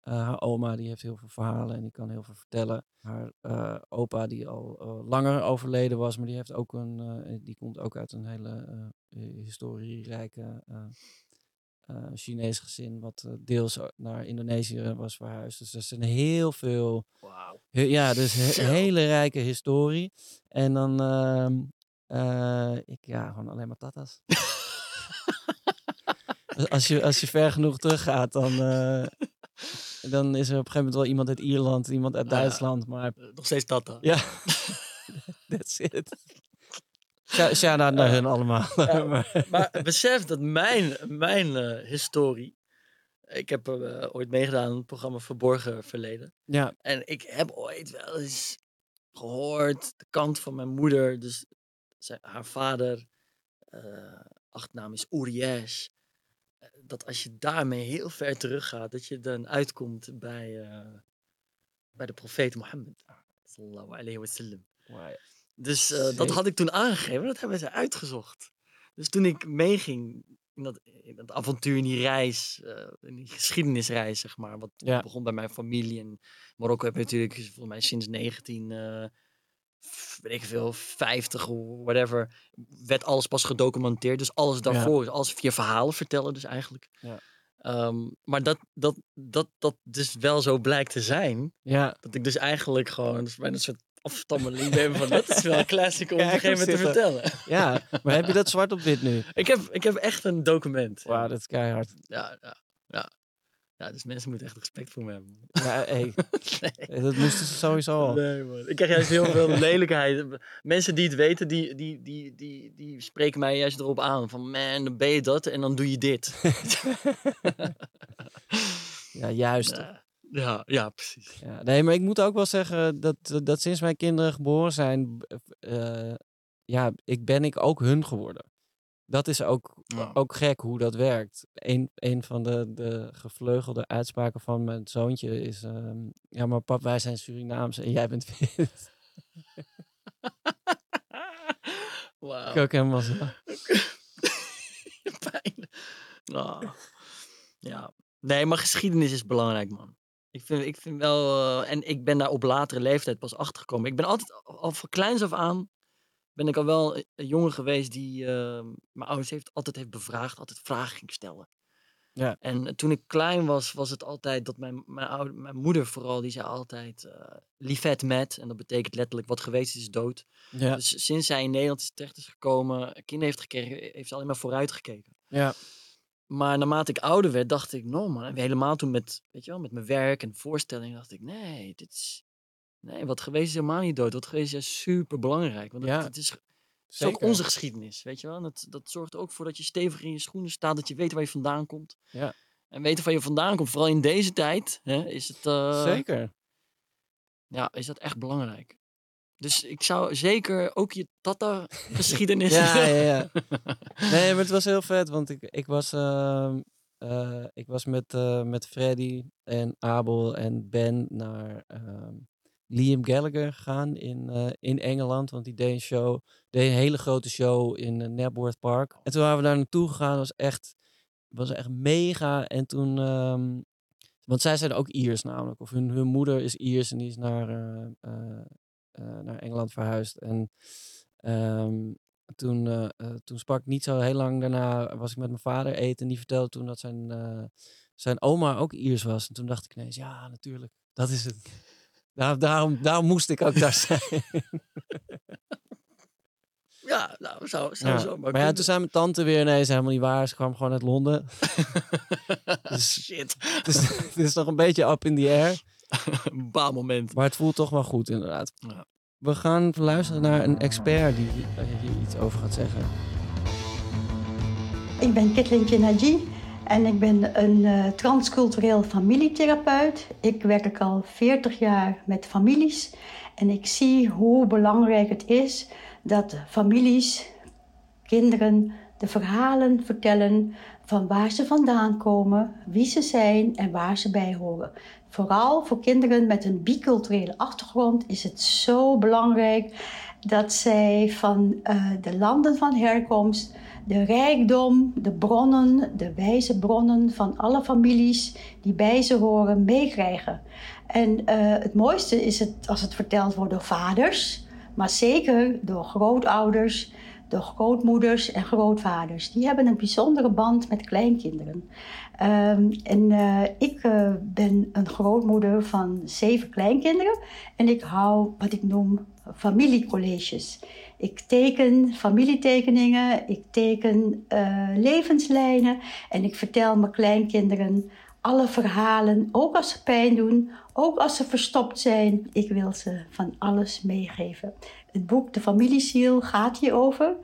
Eh, haar oma die heeft heel veel verhalen en die kan heel veel vertellen. Haar eh, opa die al langer overleden was, maar die heeft ook een, die komt ook uit een hele historierijke Chinees gezin, wat deels naar Indonesië was verhuisd. Dus er zijn heel veel. He- Ja, dus he- hele rijke historie. En dan, eh, ik, ja, gewoon alleen maar tatas. Als- je, als je ver genoeg teruggaat, dan, eh, dan is er op een gegeven moment wel iemand uit Ierland, iemand uit ja. Duitsland, maar Eh, Nog steeds dat dan. ja, that's it. Shout-out naar Ja. hun allemaal. Ja. Maar- Maar besef dat mijn, mijn historie. Ik heb ooit meegedaan aan het programma Verborgen Verleden. ja, En ik heb ooit wel eens gehoord, de kant van mijn moeder, dus zij, haar vader, eh achternaam is Uriyesh. eh, Dat als je daarmee heel ver teruggaat, dat je dan uitkomt bij, eh, bij de profeet Mohammed. Sallallahu alayhi wa sallam. Dus eh, dat had ik toen aangegeven, dat hebben ze uitgezocht. Dus toen ik meeging in dat, in dat avontuur, in die reis, eh, in die geschiedenisreis, zeg maar. Wat Ja. begon bij mijn familie. En Marokko heb je natuurlijk, volgens mij sinds 19, eh, f- weet ik veel, 50 of whatever, werd alles pas gedocumenteerd. Dus alles daarvoor, is alles via verhalen vertellen dus eigenlijk. Ja. Ehm, maar dat, dat, dat, dat dus wel zo blijkt te zijn, Ja, dat ik dus eigenlijk gewoon dus bijna een soort afstammeling ben van dat is wel een classic om op een gegeven moment te vertellen. ja. Maar heb je dat zwart op wit nu? Ik heb, ik heb echt een document. Wauw, dat is keihard. Ja, ja, ja. Ja, dus mensen moeten echt respect voor me hebben. Ja, hey, Nee. dat moesten ze sowieso al. Nee, man. Ik krijg juist heel veel lelijkheid. Mensen die het weten, die, die, die, die, die spreken mij juist erop aan. Van, man, dan ben je dat en dan doe je dit. Ja, juist. ja, ja, ja, precies. Ja, nee, maar ik moet ook wel zeggen dat, dat sinds mijn kinderen geboren zijn, eh, ja, ik ben ik ook hun geworden. Dat is ook, Ja. ook gek hoe dat werkt. Een, een van de, de gevleugelde uitspraken van mijn zoontje is, ehm, ja, maar pap, wij zijn Surinaams en jij bent wit. Wauw. Ik ook helemaal zo. Pijn. Ah. Ja. Nee, maar geschiedenis is belangrijk, man. Ik vind, ik vind wel... eh, en ik ben daar op latere leeftijd pas achter gekomen. Ik ben altijd, al- al van kleins af aan... ben ik al wel een een jongen geweest die... eh, mijn ouders heeft, altijd heeft bevraagd. Altijd vragen ging stellen. Ja. En toen ik klein was, was het altijd dat mijn, mijn, oude, mijn moeder vooral... die zei altijd... eh liefet met. En dat betekent letterlijk wat geweest is, is dood. Ja, Dus sinds zij in Nederland is terecht is gekomen, kinderen heeft gekregen, heeft ze alleen maar vooruit gekeken. ja, Maar naarmate ik ouder werd, dacht ik, no man, helemaal toen met, weet je wel, met mijn werk en voorstellingen, dacht ik, nee, dit is, nee, wat geweest is helemaal niet dood. Wat geweest is super belangrijk. Want het, Ja, het is, het ook onze geschiedenis, weet je wel. En dat, dat zorgt er ook voor dat je stevig in je schoenen staat, dat je weet waar je vandaan komt. Ja. En weten waar je vandaan komt, vooral in deze tijd, hè, is het, eh, Zeker. ja, is dat echt belangrijk. Dus ik zou zeker ook je Tata-geschiedenis. Ja, ja, ja. Nee, maar het was heel vet, want ik, ik was, ehm, eh, ik was met, eh, met Freddy en Abel en Ben naar ehm, Liam Gallagher gegaan in, eh, in Engeland, want die deed een show, deed een hele grote show in uh, Knapworth Park. En toen waren we daar naartoe gegaan, was echt, was echt mega. En toen, ehm, want zij zijn ook Iers namelijk, of hun, hun moeder is Iers en die is naar, eh, eh, eh, naar Engeland verhuisd. En ehm, toen, eh, eh, toen sprak ik niet zo heel lang daarna, was ik met mijn vader eten en die vertelde toen dat zijn, eh, zijn oma ook Iers was. En toen dacht ik ineens, ja, natuurlijk, dat is het. Daar, daarom, daarom moest ik ook daar zijn. Ja, nou, zou, zou Ja. zo maar Maar ja, toen zei mijn tante weer, nee, is helemaal niet waar. Ze kwam gewoon uit Londen. Dus- Shit. Dus het is nog een beetje up in the air. Een baal moment. Maar het voelt toch wel goed, inderdaad. Ja. We gaan luisteren naar een expert die eh, hier iets over gaat zeggen. Ik ben Kitlintje Naji en ik ben een eh, transcultureel familietherapeut. Ik werk al 40 jaar met families en ik zie hoe belangrijk het is dat families kinderen de verhalen vertellen van waar ze vandaan komen, wie ze zijn en waar ze bij horen. Vooral voor kinderen met een biculturele achtergrond is het zo belangrijk dat zij van eh, de landen van herkomst de rijkdom, de bronnen, de wijze bronnen van alle families die bij ze horen meekrijgen. En eh, het mooiste is het als het verteld wordt door vaders, maar zeker door grootouders, door grootmoeders en grootvaders. Die hebben een bijzondere band met kleinkinderen. Ehm, en eh, ik eh, ben een grootmoeder van zeven kleinkinderen en ik hou wat ik noem familiecolleges. Ik teken familietekeningen, ik teken eh, levenslijnen en ik vertel mijn kleinkinderen alle verhalen, ook als ze pijn doen, ook als ze verstopt zijn. Ik wil ze van alles meegeven. Het boek De Familieziel gaat hierover.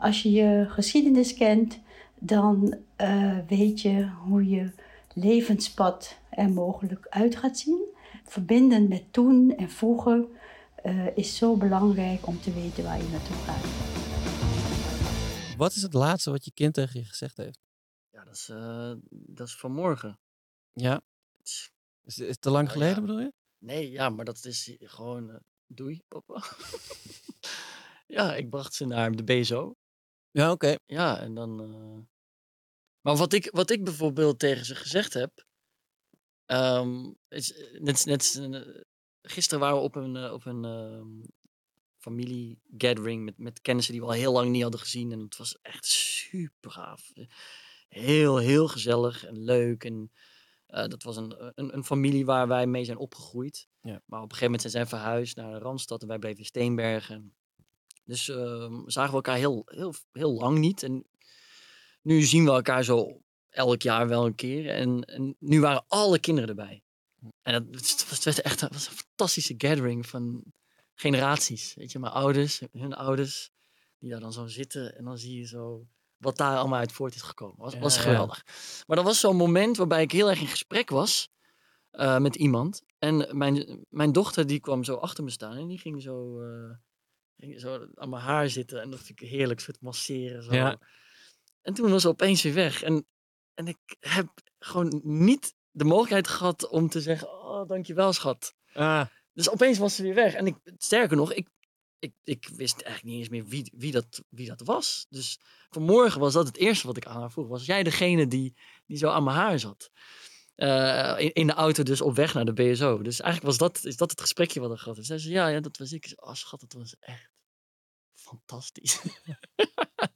Als je je geschiedenis kent, dan eh, weet je hoe je levenspad er mogelijk uit gaat zien. Verbinden met toen en vroeger eh, is zo belangrijk om te weten waar je naartoe gaat. Wat is het laatste wat je kind tegen je gezegd heeft? Ja, dat is, eh, dat is vanmorgen. Ja? Is, is het te lang Nou geleden, ja. bedoel je? Nee, ja, maar dat is gewoon... eh, doei, papa. ja, ik bracht ze naar de BSO. Ja, oké. Ja, en dan... eh, Maar wat ik, wat ik bijvoorbeeld tegen ze gezegd heb. ehm, is, net, net, gisteren waren we op een, eh, op een ehm, familie-gathering met, met kennissen die we al heel lang niet hadden gezien. En het was echt super gaaf. Heel, heel gezellig en leuk. En eh, dat was een, een, een familie waar wij mee zijn opgegroeid. Ja. Maar op een gegeven moment zijn zij verhuisd naar de Randstad en wij bleven in Steenbergen. Dus ehm, zagen we elkaar heel, heel, heel lang niet. En nu zien we elkaar zo elk jaar wel een keer. En, en nu waren alle kinderen erbij. En dat, het was, echt het was een fantastische gathering van generaties. Weet je, mijn ouders, hun ouders, die daar dan zo zitten. En dan zie je zo wat daar allemaal uit voort is gekomen. Was, was geweldig. Maar dat was zo'n moment waarbij ik heel erg in gesprek was eh, met iemand. En mijn, mijn dochter die kwam zo achter me staan en die ging zo, ging zo aan mijn haar zitten. En dat vind ik heerlijk, soort masseren. Zo. Ja. En toen was ze opeens weer weg. En, en ik heb gewoon niet de mogelijkheid gehad om te zeggen, oh dankjewel schat. Ah, Dus opeens was ze weer weg. En ik, sterker nog, ik, ik, ik wist eigenlijk niet eens meer wie, wie, dat, wie dat was. Dus vanmorgen was dat het eerste wat ik aan haar vroeg. Was jij degene die, die zo aan mijn haar zat? Eh, in, in de auto dus op weg naar de BSO. Dus eigenlijk was dat, is dat het gesprekje wat er gehad is. Zij zei, ja, ja, dat was ik. Ik zei, Oh schat, dat was echt fantastisch.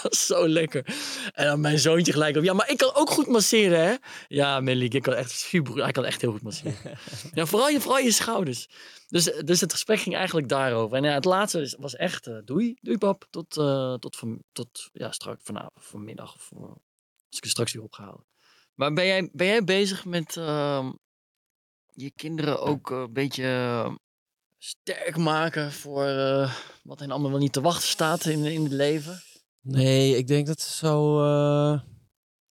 dat is zo lekker. En dan mijn zoontje gelijk op. Ja, maar ik kan ook goed masseren, hè? Ja, Melik, ik kan echt super. Hij kan echt heel goed masseren. ja, vooral je, vooral je schouders. Dus, dus het gesprek ging eigenlijk daarover. En ja, het laatste was echt eh, doei, doei pap. Tot, eh, tot, van, tot ja, straks vanavond, vanmiddag. Of, eh, als ik er straks weer opgehaald. Maar ben jij, ben jij bezig met ehm, je kinderen ook een beetje eh, sterk maken voor wat hen allemaal wel niet te wachten staat in, in het leven? Nee, ik denk dat zo. eh,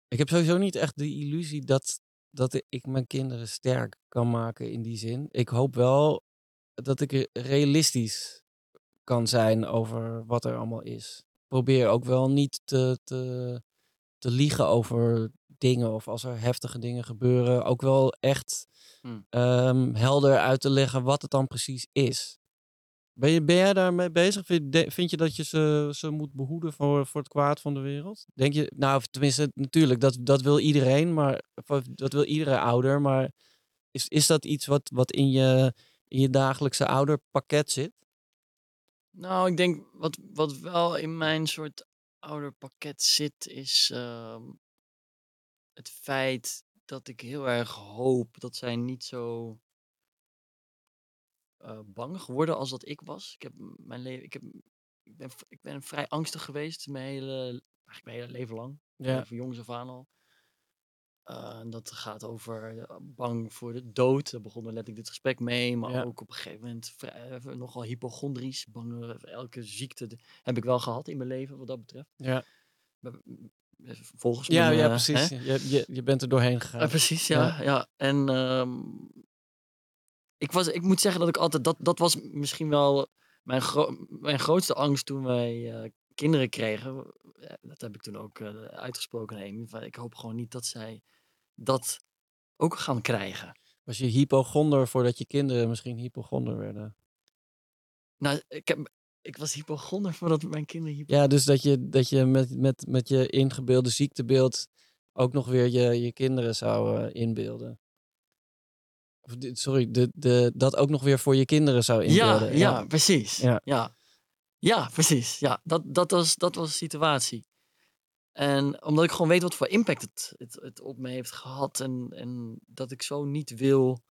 ik heb sowieso niet echt de illusie dat, dat ik mijn kinderen sterk kan maken in die zin. Ik hoop wel dat ik re- realistisch kan zijn over wat er allemaal is. Probeer ook wel niet te, te, te liegen over dingen of als er heftige dingen gebeuren. Ook wel echt Hmm. ehm, helder uit te leggen wat het dan precies is. Ben, je, ben jij daarmee bezig? Vind, vind je dat je ze, ze moet behoeden voor, voor het kwaad van de wereld? Denk je, nou, tenminste, natuurlijk, dat, dat wil iedereen, maar dat wil iedere ouder. Maar is, is dat iets wat, wat in, je, in je dagelijkse ouderpakket zit? Nou, ik denk wat, wat wel in mijn soort ouderpakket zit, is ehm, het feit dat ik heel erg hoop dat zij niet zo eh, bang geworden als dat ik was. Ik heb mijn leven, ik, heb, ik, ben, ik ben vrij angstig geweest mijn hele, eigenlijk mijn hele leven lang. Ja. Ja. Van jongs af aan al. Eh, en dat gaat over eh, bang voor de dood. Daar begon er letterlijk dit gesprek mee. Maar Ja. ook op een gegeven moment vrij, nogal hypochondrisch. Bang voor elke ziekte de- heb ik wel gehad in mijn leven wat dat betreft. Ja, Volgens ja, mijn, ja eh, precies. hè? Je, je, je bent er doorheen gegaan. Precies, ja. ja. En ehm, ik, was, ik moet zeggen dat ik altijd, dat, dat was misschien wel mijn, gro- mijn grootste angst toen wij eh, kinderen kregen. Dat heb ik toen ook eh, uitgesproken aan Amy. Ik hoop gewoon niet dat zij dat ook gaan krijgen. Was je hypochonder voordat je kinderen misschien hypochonder werden? Nou, ik, heb, ik was hypochonder voordat mijn kinderen hypo... Ja, dus dat je, dat je met, met, met je ingebeelde ziektebeeld ook nog weer je, je kinderen zou eh, inbeelden. Of, sorry, de, de, dat ook nog weer voor je kinderen zou Ja, inbeelden. ja, precies. Ja. Ja, ja. precies. Ja, dat, dat, was, dat was de situatie. En omdat ik gewoon weet wat voor impact het, het, het op me heeft gehad. En, en dat ik zo niet wil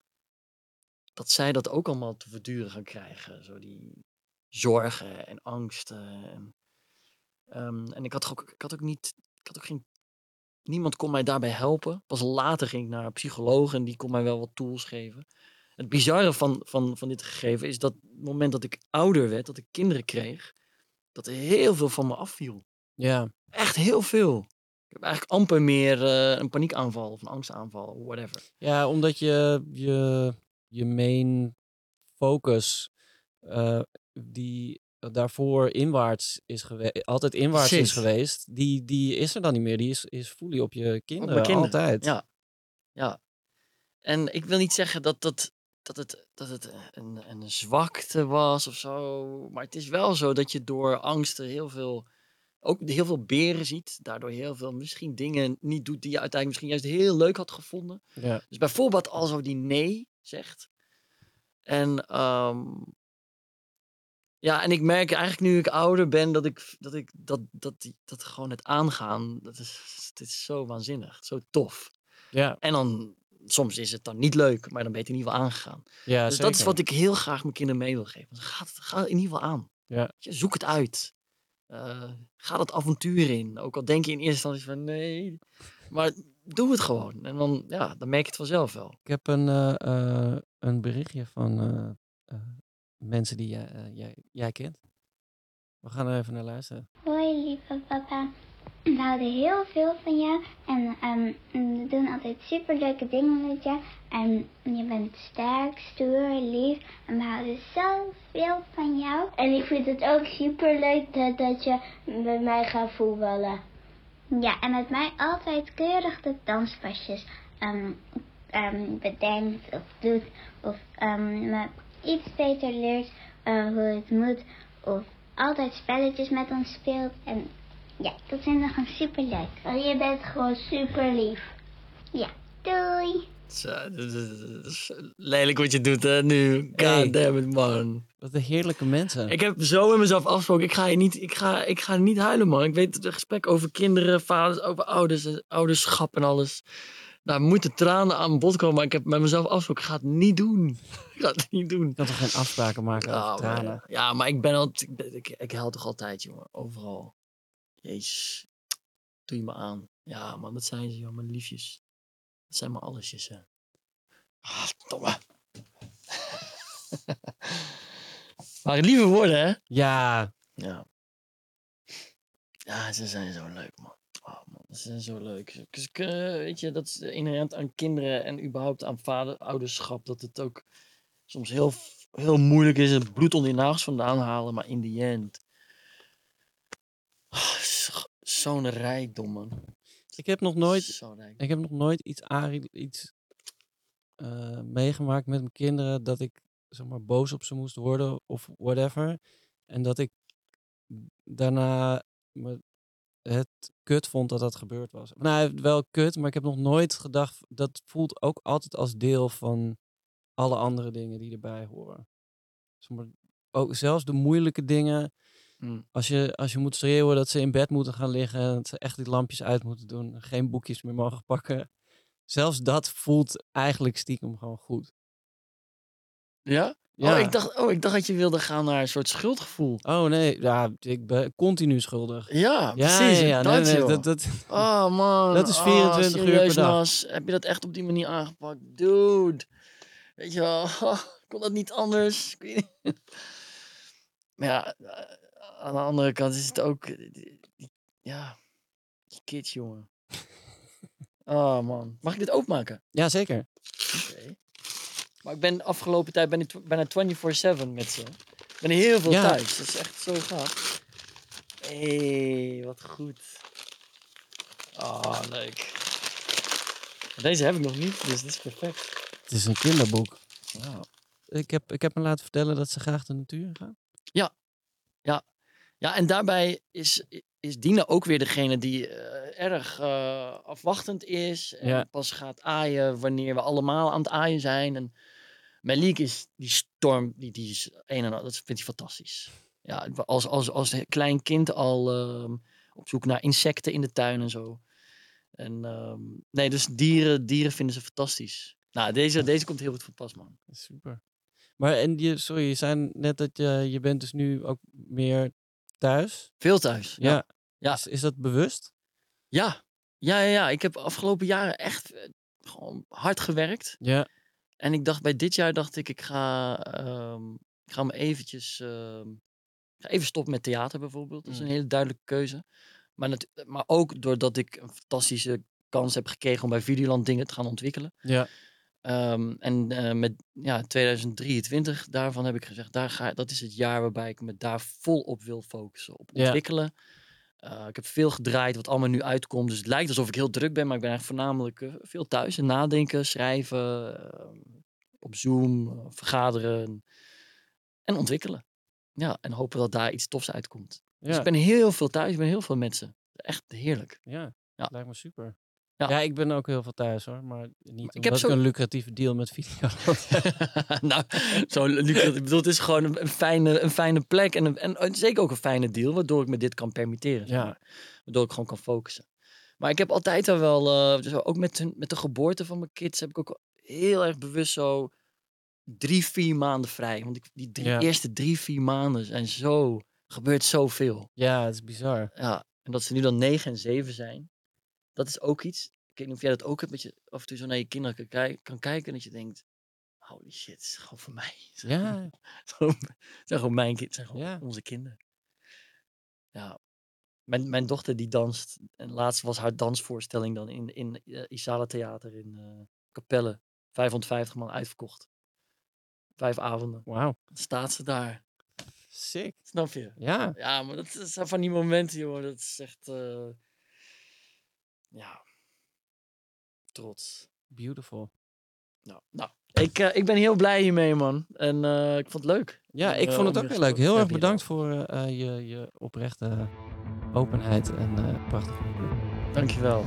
dat zij dat ook allemaal te verduren gaan krijgen. Zo die zorgen en angsten. En, ehm, en ik had ook, ik had ook niet, ik had ook geen, niemand kon mij daarbij helpen. Pas later ging ik naar een psycholoog en die kon mij wel wat tools geven. Het bizarre van, van, van dit gegeven is dat het moment dat ik ouder werd, dat ik kinderen kreeg, dat er heel veel van me afviel. Ja, Echt heel veel. Ik heb eigenlijk amper meer eh, een paniekaanval of een angstaanval, whatever. ja omdat je je, je main focus eh, die daarvoor inwaarts is geweest, altijd inwaarts is geweest, die, die is er dan niet meer. Die is, is fully op je kinderen, altijd. Ja. ja. En ik wil niet zeggen dat, dat, dat het, dat het een, een zwakte was of zo. Maar het is wel zo dat je door angsten heel veel ook heel veel beren ziet. Daardoor heel veel misschien dingen niet doet die je uiteindelijk misschien juist heel leuk had gevonden. Ja. Dus bijvoorbeeld al zo die nee zegt. En ehm, ja, en ik merk eigenlijk nu ik ouder ben dat ik dat ik dat dat dat gewoon het aangaan dat is dit is zo waanzinnig, zo tof. Ja, En dan soms is het dan niet leuk, maar dan ben je in ieder geval aangegaan. ja dus dat is wat ik heel graag mijn kinderen mee wil geven. Ga in ieder geval aan. Ja. Zoek het uit. Eh, ga dat avontuur in. Ook al denk je in eerste instantie van nee. Maar doe het gewoon. En dan, ja, dan merk je het vanzelf wel. Ik heb een, eh, eh, een berichtje van mensen die jij, eh, jij, jij kent. We gaan er even naar luisteren. Hoi lieve papa, we houden heel veel van jou en ehm, we doen altijd superleuke dingen met je. En je bent sterk, stoer, lief en we houden zoveel van jou. En ik vind het ook superleuk dat, dat je met mij gaat voetballen. Ja, en met mij altijd keurig de danspasjes ehm, ehm, bedenkt of doet. Of ehm, me iets beter leert eh, hoe het moet. Of altijd spelletjes met ons speelt. En ja, dat vind ik gewoon super leuk. En je bent gewoon super lief. Ja, doei. Zo, dat is- dat is lelijk wat je doet hè, nu. Hey. God damn it, man. Wat een heerlijke mensen. Ik heb zo in mezelf afgesproken. Ik ga, je niet, ik, ga, ik ga niet huilen, man. Ik weet het gesprek over kinderen, vaders, over ouders, en ouderschap en alles. Daar moeten tranen aan bod komen. Maar ik heb met mezelf afgesproken. Ik ga het niet doen. Ik ga het niet doen. Je kan toch geen afspraken maken Ja, over maar, tranen? ja, maar ik ben altijd. Ik, ik, ik huil toch altijd, jongen. Overal. Jezus. Doe je me aan. Ja, man, dat zijn ze, joh. Mijn liefjes. Dat zijn mijn allesjes, hè. Ah, domme. maar lieve woorden, hè? Ja, Ja. Ja, ze zijn zo leuk, man. Oh, man, ze zijn zo leuk. Dus eh, weet je, dat is inherent aan kinderen en überhaupt aan vader, ouderschap. Dat het ook soms heel, heel moeilijk is het bloed onder je nagels vandaan halen. Maar in the end. ah, zo- Zo'n rijkdom, man. ik heb nog nooit, ik heb nog nooit iets, iets eh, meegemaakt met mijn kinderen dat ik zeg maar, boos op ze moest worden of whatever. En dat ik daarna me het kut vond dat dat gebeurd was. Nou, wel kut, maar ik heb nog nooit gedacht, dat voelt ook altijd als deel van alle andere dingen die erbij horen. Ook zelfs de moeilijke dingen, Mm. als je, als je moet schreeuwen dat ze in bed moeten gaan liggen, en dat ze echt die lampjes uit moeten doen, geen boekjes meer mogen pakken. Zelfs dat voelt eigenlijk stiekem gewoon goed. Ja? Ja. Oh, ik dacht, oh, ik dacht dat je wilde gaan naar een soort schuldgevoel. Oh nee, ja, ik ben continu schuldig. Ja, precies. ja, dat, nee, dat, dat, Oh man. Dat is Oh, 24 uur per dag. Nas. Heb je dat echt op die manier aangepakt? Dude. Weet je wel, kon dat niet anders? Maar ja, eh, aan de andere kant is het ook... Ja, die kids, jongen. Oh man. Mag ik dit openmaken? ja, zeker. Oké. Maar ik ben de afgelopen tijd ben ik bijna 24-7 met ze. Ik ben heel veel Ja. thuis. Dat is echt zo gaaf. Hé, wat goed. Oh, leuk. Deze heb ik nog niet, dus dit is perfect. Het is een kinderboek. Ik heb, ik heb me laten vertellen dat ze graag de natuur gaan. Ja, en daarbij is, is Dina ook weer degene die eh, erg eh, afwachtend is. En Ja. pas gaat aaien wanneer we allemaal aan het aaien zijn. En Malik is die storm, die, die is een en al, dat vindt hij fantastisch. Ja, als, als, als klein kind al ehm, op zoek naar insecten in de tuin en zo. En ehm, nee, dus dieren, dieren vinden ze fantastisch. Nou, deze, deze komt heel goed van pas, man. Super. Maar en je, sorry, je zei net dat je, je bent dus nu ook meer thuis. Veel thuis. Ja. Ja. Is, is dat bewust? Ja, ja, ja, ja. Ik heb afgelopen jaren echt eh, gewoon hard gewerkt. Ja. En ik dacht bij dit jaar dacht ik, ik ga, ehm, ik ga me eventjes, ehm, ik ga even stoppen met theater bijvoorbeeld. Dat is een Mm. hele duidelijke keuze. Maar, natu- maar ook doordat ik een fantastische kans heb gekregen om bij Videoland dingen te gaan ontwikkelen. Ja. Ehm, en eh, met ja, 2023, daarvan heb ik gezegd, daar ga, dat is het jaar waarbij ik me daar vol op wil focussen. Op Ja. Eh, ik heb veel gedraaid wat allemaal nu uitkomt. Dus het lijkt alsof ik heel druk ben, maar ik ben eigenlijk voornamelijk eh, veel thuis. En nadenken, schrijven, ehm, op Zoom, eh, vergaderen en ontwikkelen. Ja, en hopen dat daar iets tofs uitkomt. Dus ik ben heel veel thuis, ik ben heel veel met ze. Echt heerlijk. Ja, Ja. lijkt me super. Ja. Ja. ik ben ook heel veel thuis hoor, maar niet ik ik heb zo- een lucratieve deal met Videoland. nou, zo, Luc, ik bedoel, het is gewoon een, fijne, een fijne plek en, een, en zeker ook een fijne deal, waardoor ik me dit kan permitteren. Ja. maar. Waardoor ik gewoon kan focussen. Maar ik heb altijd al wel, eh, zo ook met, hun, met de geboorte van mijn kids, heb ik ook heel erg bewust zo drie, vier maanden vrij. Want ik, die drie, Ja. eerste drie, vier maanden zijn zo, gebeurt zoveel. ja, het is bizar. Ja, en dat ze nu dan negen en zeven zijn, dat is ook iets. Ik weet niet of jij dat ook hebt, dat je af en toe zo naar je kinderen kan, kij- kan kijken en dat je denkt, holy shit, het is gewoon voor mij. Ja. het zijn gewoon mijn kinderen, zijn gewoon Ja. onze kinderen. Ja, mijn, mijn dochter die danst, en laatst was haar dansvoorstelling dan in, in eh, Isala Theater in eh Capelle. 550 man uitverkocht. Vijf avonden. Wauw, staat ze daar. sick. Snap je? Ja, Ja, maar dat zijn van die momenten, joh. Dat is echt. eh, ja. Trots. beautiful. Nou, nou ik, eh, ik ben heel blij hiermee, man. En eh, ik vond het leuk. Ja, ik eh, vond het ook heel leuk. Heel erg bedankt voor je, je oprechte openheid en prachtige. Dankjewel.